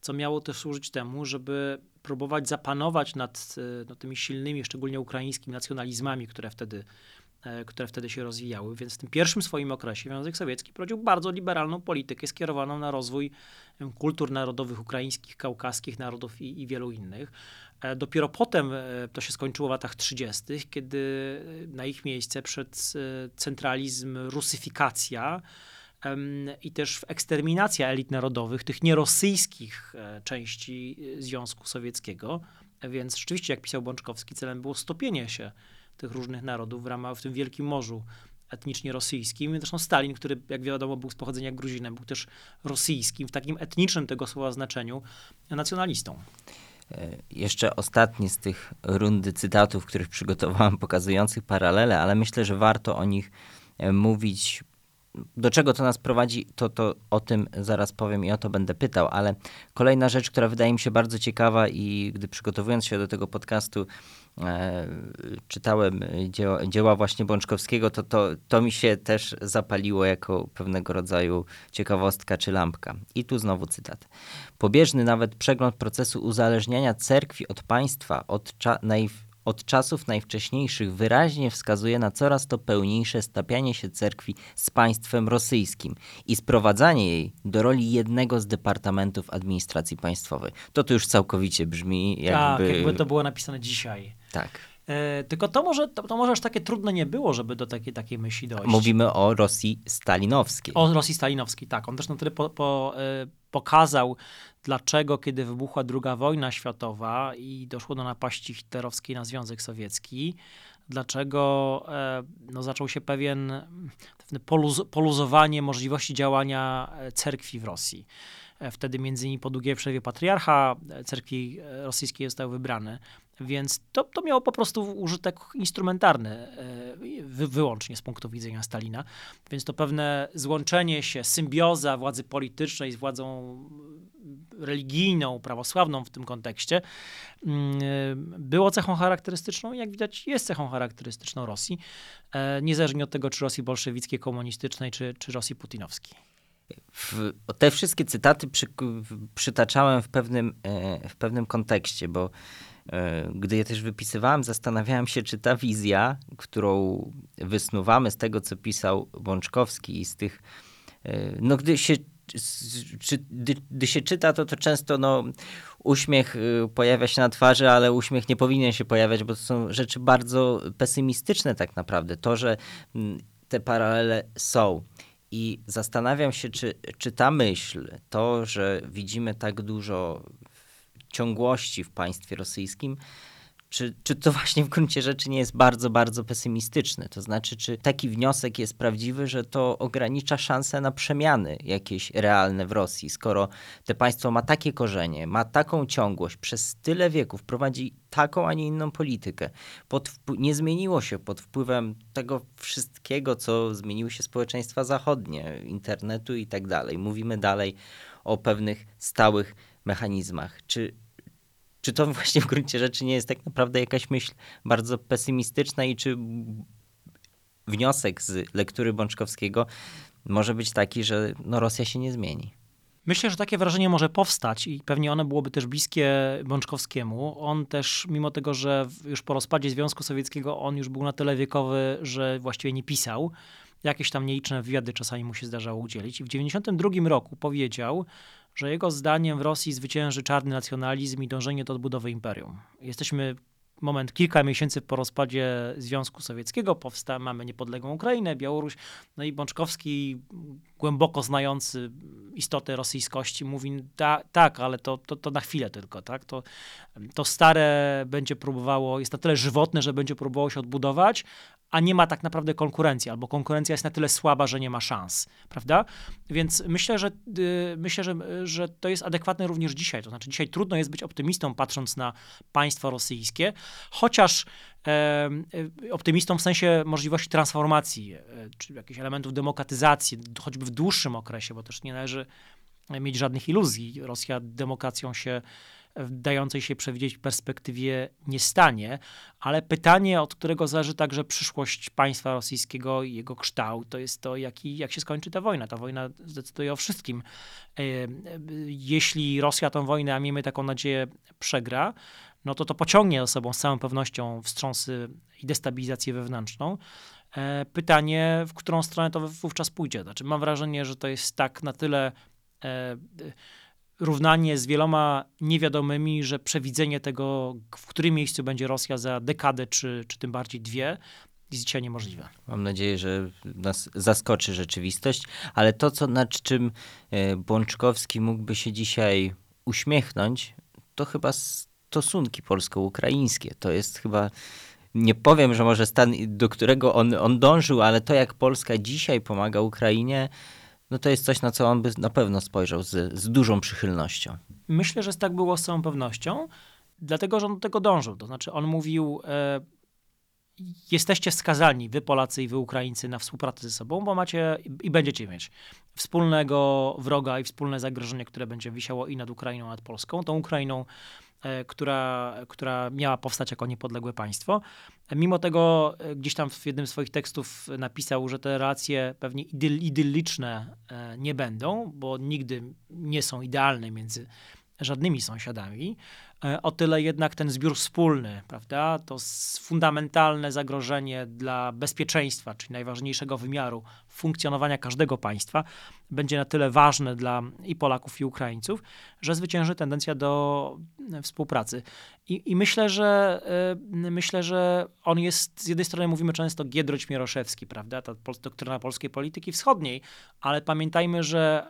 co miało też służyć temu, żeby próbować zapanować nad e, no, tymi silnymi, szczególnie ukraińskimi nacjonalizmami, które wtedy które wtedy się rozwijały. Więc w tym pierwszym swoim okresie Związek Sowiecki prowadził bardzo liberalną politykę skierowaną na rozwój kultur narodowych ukraińskich, kaukaskich narodów i, i wielu innych. E, dopiero potem e, to się skończyło w latach 30., kiedy na ich miejsce wszedł centralizm, rusyfikacja i też eksterminacja elit narodowych, tych nierosyjskich części Związku Sowieckiego. Więc rzeczywiście, jak pisał Bączkowski, celem było stopienie się tych różnych narodów w ramach, w tym Wielkim Morzu etnicznie rosyjskim. Zresztą Stalin, który jak wiadomo był z pochodzenia Gruzinem, był też rosyjskim, w takim etnicznym tego słowa znaczeniu, nacjonalistą. E, jeszcze ostatni z tych rundy cytatów, których przygotowałem, pokazujących paralele, ale myślę, że warto o nich e, mówić do czego to nas prowadzi, to, to o tym zaraz powiem i o to będę pytał, ale kolejna rzecz, która wydaje mi się bardzo ciekawa i gdy przygotowując się do tego podcastu e, czytałem dzieła, dzieła, właśnie Bączkowskiego, to, to, to mi się też zapaliło jako pewnego rodzaju ciekawostka czy lampka. I tu znowu cytat. Pobieżny nawet przegląd procesu uzależniania cerkwi od państwa, od cza- naj- od czasów najwcześniejszych wyraźnie wskazuje na coraz to pełniejsze stapianie się cerkwi z państwem rosyjskim i sprowadzanie jej do roli jednego z departamentów administracji państwowej. To tu już całkowicie brzmi jakby... Tak, jakby to było napisane dzisiaj. Tak. E, tylko to może, to, to, może aż takie trudne nie było, żeby do takiej, takiej myśli dojść. Mówimy o Rosji stalinowskiej. O Rosji stalinowskiej, tak. On też na tyle po, po, e, pokazał, dlaczego, kiedy wybuchła II wojna światowa i doszło do napaści hitlerowskiej na Związek Sowiecki, dlaczego e, no, zaczął się pewien poluz, poluzowanie możliwości działania cerkwi w Rosji. Wtedy między innymi po długiej przerwie patriarcha cerkwi rosyjskiej został wybrany. Więc to, to miało po prostu użytek instrumentarny, e, wy, wyłącznie z punktu widzenia Stalina. Więc to pewne złączenie się, symbioza władzy politycznej z władzą religijną, prawosławną w tym kontekście, mm, było cechą charakterystyczną i jak widać jest cechą charakterystyczną Rosji, e, niezależnie od tego, czy Rosji bolszewickiej, komunistycznej, czy, czy Rosji putinowskiej. W, te wszystkie cytaty przy, przytaczałem w pewnym, e, w pewnym kontekście, bo E, gdy je też wypisywałem, zastanawiałem się, czy ta wizja, którą wysnuwamy z tego, co pisał Bączkowski i z tych, e, no gdy się, czy, gdy, gdy się czyta, to, to często no, uśmiech e, pojawia się na twarzy, ale uśmiech nie powinien się pojawiać, bo to są rzeczy bardzo pesymistyczne tak naprawdę. To, że te paralele są. I zastanawiam się, czy, czy ta myśl, to, że widzimy tak dużo ciągłości w państwie rosyjskim, czy, czy to właśnie w gruncie rzeczy nie jest bardzo, bardzo pesymistyczne? To znaczy, czy taki wniosek jest prawdziwy, że to ogranicza szanse na przemiany jakieś realne w Rosji, skoro te państwo ma takie korzenie, ma taką ciągłość, przez tyle wieków prowadzi taką, a nie inną politykę. Nie zmieniło się pod wpływem tego wszystkiego, co zmieniły się społeczeństwa zachodnie, internetu i tak dalej. Mówimy dalej o pewnych stałych mechanizmach. Czy, czy to właśnie w gruncie rzeczy nie jest tak naprawdę jakaś myśl bardzo pesymistyczna i czy wniosek z lektury Bączkowskiego może być taki, że no Rosja się nie zmieni? Myślę, że takie wrażenie może powstać i pewnie ono byłoby też bliskie Bączkowskiemu. On też, mimo tego, że już po rozpadzie Związku Sowieckiego on już był na tyle wiekowy, że właściwie nie pisał, jakieś tam nieliczne wywiady czasami mu się zdarzało udzielić. I w 92 roku powiedział, że jego zdaniem w Rosji zwycięży czarny nacjonalizm i dążenie do odbudowy imperium. Jesteśmy moment kilka miesięcy po rozpadzie Związku Sowieckiego, powsta, mamy niepodległą Ukrainę, Białoruś, no i Bączkowski, głęboko znający istotę rosyjskości, mówi, da, tak, ale to, to, to na chwilę tylko, tak, to, to stare będzie próbowało, jest na tyle żywotne, że będzie próbowało się odbudować, a nie ma tak naprawdę konkurencji, albo konkurencja jest na tyle słaba, że nie ma szans, prawda? Więc myślę, że y, myślę, że, że to jest adekwatne również dzisiaj. To znaczy, dzisiaj trudno jest być optymistą, patrząc na państwo rosyjskie, chociaż e, optymistą w sensie możliwości transformacji, e, czy jakichś elementów demokratyzacji, choćby w dłuższym okresie, bo też nie należy mieć żadnych iluzji. Rosja demokracją się w dającej się przewidzieć perspektywie nie stanie, ale pytanie, od którego zależy także przyszłość państwa rosyjskiego i jego kształt, to jest to, jaki, jak się skończy ta wojna. Ta wojna zdecyduje o wszystkim. E, jeśli Rosja tą wojnę, a miejmy taką nadzieję, przegra, no to to pociągnie za sobą z całą pewnością wstrząsy i destabilizację wewnętrzną. E, pytanie, w którą stronę to wówczas pójdzie. Znaczy, mam wrażenie, że to jest tak na tyle e, równanie z wieloma niewiadomymi, że przewidzenie tego, w którym miejscu będzie Rosja za dekadę, czy, czy tym bardziej dwie, jest dzisiaj niemożliwe. Mam nadzieję, że nas zaskoczy rzeczywistość, ale to, co, nad czym e, Bączkowski mógłby się dzisiaj uśmiechnąć, to chyba stosunki polsko-ukraińskie. To jest chyba nie powiem, że może stan, do którego on, on dążył, ale to, jak Polska dzisiaj pomaga Ukrainie, no to jest coś, na co on by na pewno spojrzał z, z dużą przychylnością. Myślę, że tak było z całą pewnością, dlatego że on do tego dążył. To znaczy, on mówił, e, jesteście wskazani, wy Polacy i wy Ukraińcy, na współpracę ze sobą, bo macie i będziecie mieć wspólnego wroga i wspólne zagrożenie, które będzie wisiało i nad Ukrainą, nad Polską. Tą Ukrainą która, która miała powstać jako niepodległe państwo. Mimo tego e, gdzieś tam w jednym z swoich tekstów napisał, że te relacje pewnie idyl, idylliczne e, nie będą, bo nigdy nie są idealne między żadnymi sąsiadami. O tyle jednak ten zbiór wspólny, prawda, to fundamentalne zagrożenie dla bezpieczeństwa, czyli najważniejszego wymiaru funkcjonowania każdego państwa, będzie na tyle ważne dla i Polaków, i Ukraińców, że zwycięży tendencja do e, współpracy. I, i myślę, że y, myślę, że on jest, z jednej strony mówimy często Giedroć Mieroszewski, prawda, ta doktryna polskiej polityki wschodniej, ale pamiętajmy, że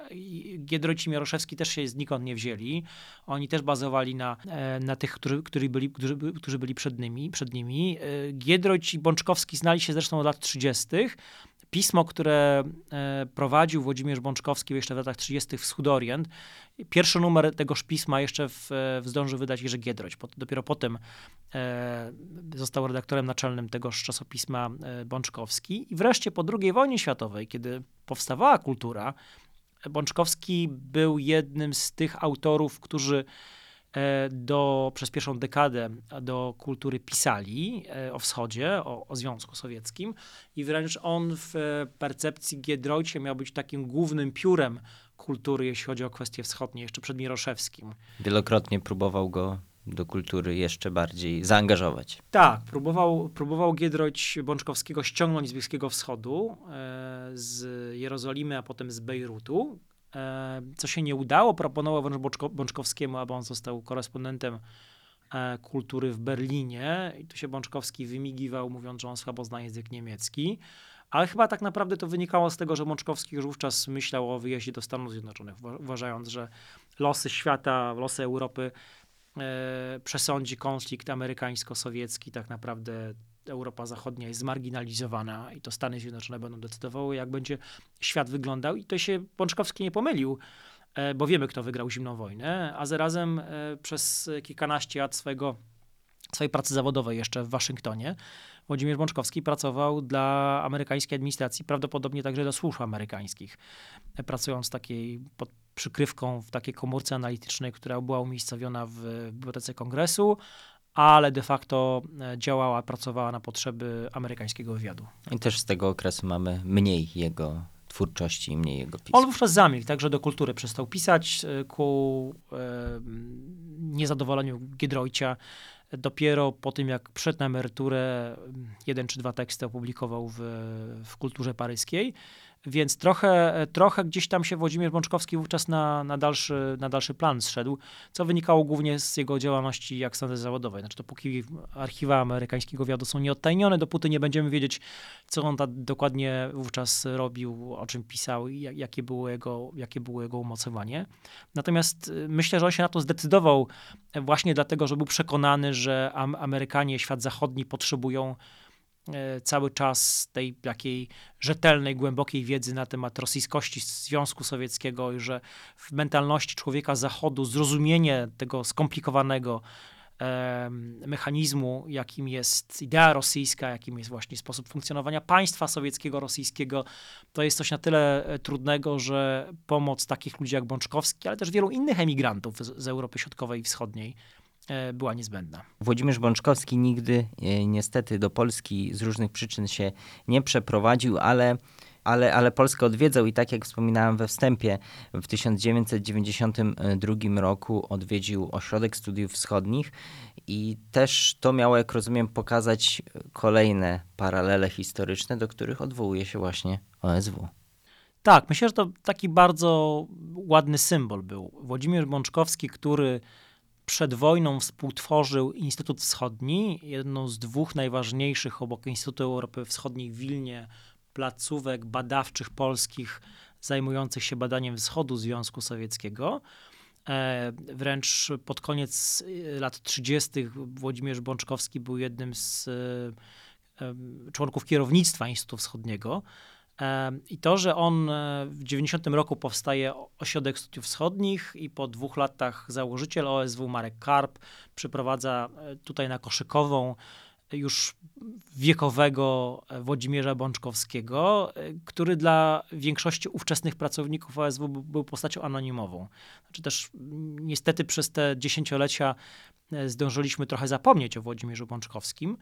Giedroć i Mieroszewski też się znikąd nie wzięli. Oni też bazowali na, e, na tych, którzy, którzy, byli, którzy, którzy byli przed nimi. Przed nimi. Giedroć i Bączkowski znali się zresztą od lat 30., pismo, które e, prowadził Włodzimierz Bączkowski jeszcze w latach 30. Wschód Orient. Pierwszy numer tegoż pisma jeszcze w, w zdążył wydać Jerzy Giedroć. Dopiero potem e, został redaktorem naczelnym tegoż czasopisma e, Bączkowski. I wreszcie po II wojnie światowej, kiedy powstawała kultura, Bączkowski był jednym z tych autorów, którzy E, do, przez pierwszą dekadę do kultury pisali e, o wschodzie, o, o Związku Sowieckim i wręcz on w percepcji Giedroycie miał być takim głównym piórem kultury, jeśli chodzi o kwestie wschodnie, jeszcze przed Miroszewskim. Wielokrotnie próbował go do kultury jeszcze bardziej zaangażować. Tak, próbował, próbował Giedroyć Bączkowskiego ściągnąć z Bliskiego Wschodu, e, z Jerozolimy, a potem z Bejrutu. E, co się nie udało, proponował wręcz Bączkowskiemu, aby on został korespondentem e, kultury w Berlinie. I tu się Bączkowski wymigiwał, mówiąc, że on słabo zna język niemiecki. Ale chyba tak naprawdę to wynikało z tego, że Bączkowski już wówczas myślał o wyjeździe do Stanów Zjednoczonych, uważając, że losy świata, losy Europy e, przesądzi konflikt amerykańsko-sowiecki tak naprawdę Europa Zachodnia jest zmarginalizowana i to Stany Zjednoczone będą decydowały, jak będzie świat wyglądał. I to się Pączkowski nie pomylił, e, bo wiemy, kto wygrał zimną wojnę, a zarazem e, przez kilkanaście lat swojego, swojej pracy zawodowej jeszcze w Waszyngtonie Włodzimierz Bączkowski pracował dla amerykańskiej administracji, prawdopodobnie także do służb amerykańskich, pracując takiej pod przykrywką w takiej komórce analitycznej, która była umiejscowiona w Bibliotece Kongresu, ale de facto e, działała, pracowała na potrzeby amerykańskiego wywiadu. I też z tego okresu mamy mniej jego twórczości i mniej jego pism. On wówczas zamilkł, także do kultury przestał pisać ku e, niezadowoleniu Giedroycia. Dopiero po tym, jak przed na emeryturę, jeden czy dwa teksty opublikował w, w kulturze paryskiej. Więc trochę, trochę gdzieś tam się Włodzimierz Bączkowski wówczas na, na, dalszy, na dalszy plan zszedł, co wynikało głównie z jego działalności jak sądy zawodowej. Znaczy, dopóki archiwa amerykańskiego wywiadu są nieodtajnione, dopóty nie będziemy wiedzieć, co on dokładnie wówczas robił, o czym pisał i jakie było jego, jakie było jego umocowanie. Natomiast y, myślę, że on się na to zdecydował właśnie dlatego, że był przekonany, że Amerykanie, świat zachodni potrzebują cały czas tej takiej rzetelnej, głębokiej wiedzy na temat rosyjskości Związku Sowieckiego i że w mentalności człowieka Zachodu zrozumienie tego skomplikowanego e, mechanizmu, jakim jest idea rosyjska, jakim jest właśnie sposób funkcjonowania państwa sowieckiego, rosyjskiego, to jest coś na tyle e, trudnego, że pomoc takich ludzi jak Bączkowski, ale też wielu innych emigrantów z, z Europy Środkowej i Wschodniej E, była niezbędna. Włodzimierz Bączkowski nigdy e, niestety do Polski z różnych przyczyn się nie przeprowadził, ale ale, ale Polskę odwiedzał i tak jak wspominałem we wstępie, w 1992 roku odwiedził Ośrodek Studiów Wschodnich i też to miało, jak rozumiem, pokazać kolejne paralele historyczne, do których odwołuje się właśnie OSW. Tak, myślę, że to taki bardzo ładny symbol był. Włodzimierz Bączkowski, który przed wojną współtworzył Instytut Wschodni, jedną z dwóch najważniejszych obok Instytutu Europy Wschodniej w Wilnie placówek badawczych polskich zajmujących się badaniem wschodu Związku Sowieckiego. E, wręcz pod koniec e, lat 30. Włodzimierz Bączkowski był jednym z e, członków kierownictwa Instytutu Wschodniego. I to, że on e, w 90 roku powstaje Ośrodek Studiów Wschodnich i po dwóch latach założyciel OSW Marek Karp przyprowadza e, tutaj na Koszykową już wiekowego e, Włodzimierza Bączkowskiego, który dla większości ówczesnych pracowników OSW był postacią anonimową. Znaczy też niestety przez te dziesięciolecia zdążyliśmy trochę zapomnieć o Włodzimierzu Bączkowskim.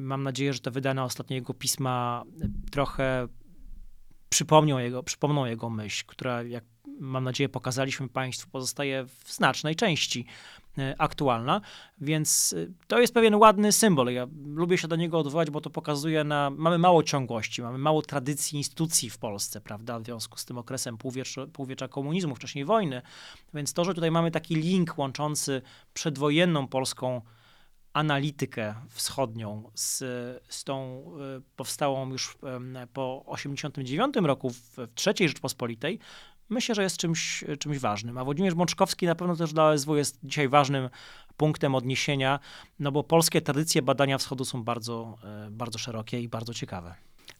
Mam nadzieję, że te wydane ostatnio jego pisma trochę przypomnią jego, przypomną jego myśl, która, jak mam nadzieję, pokazaliśmy Państwu, pozostaje w znacznej części e, aktualna, więc e, to jest pewien ładny symbol. Ja lubię się do niego odwołać, bo to pokazuje na, mamy mało ciągłości, mamy mało tradycji instytucji w Polsce, prawda, w związku z tym okresem półwiecza, półwiecza komunizmu, wcześniej wojny, więc to, że tutaj mamy taki link łączący przedwojenną polską analitykę wschodnią z, z tą e, powstałą już po 1989 roku w, w III Rzeczpospolitej, myślę, że jest czymś, czymś ważnym. A Włodzimierz Bączkowski na pewno też dla OSW jest dzisiaj ważnym punktem odniesienia, no bo polskie tradycje badania wschodu są bardzo, e, bardzo szerokie i bardzo ciekawe.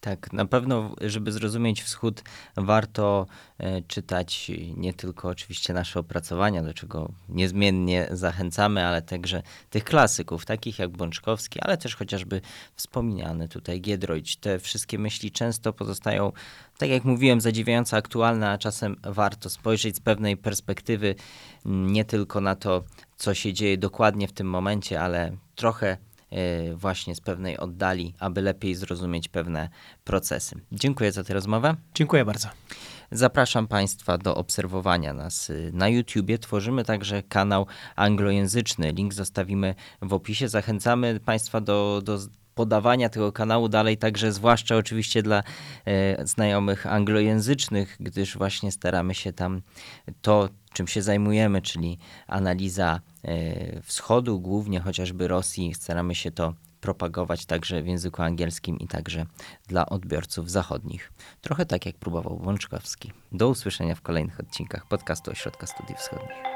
Tak, na pewno, żeby zrozumieć wschód, warto e, czytać nie tylko oczywiście nasze opracowania, do czego niezmiennie zachęcamy, ale także tych klasyków, takich jak Bączkowski, ale też chociażby wspomniany tutaj Giedroyć. Te wszystkie myśli często pozostają, tak jak mówiłem, zadziwiająco aktualne, a czasem warto spojrzeć z pewnej perspektywy nie tylko na to, co się dzieje dokładnie w tym momencie, ale trochę właśnie z pewnej oddali, aby lepiej zrozumieć pewne procesy. Dziękuję za tę rozmowę. Dziękuję bardzo. Zapraszam Państwa do obserwowania nas y, na YouTubie. Tworzymy także kanał anglojęzyczny. Link zostawimy w opisie. Zachęcamy Państwa do, do podawania tego kanału dalej, także zwłaszcza oczywiście dla e, znajomych anglojęzycznych, gdyż właśnie staramy się tam to, czym się zajmujemy, czyli analiza e, wschodu, głównie chociażby Rosji, staramy się to propagować także w języku angielskim i także dla odbiorców zachodnich. Trochę tak jak próbował Łączkowski. Do usłyszenia w kolejnych odcinkach podcastu Ośrodka Studiów Wschodnich.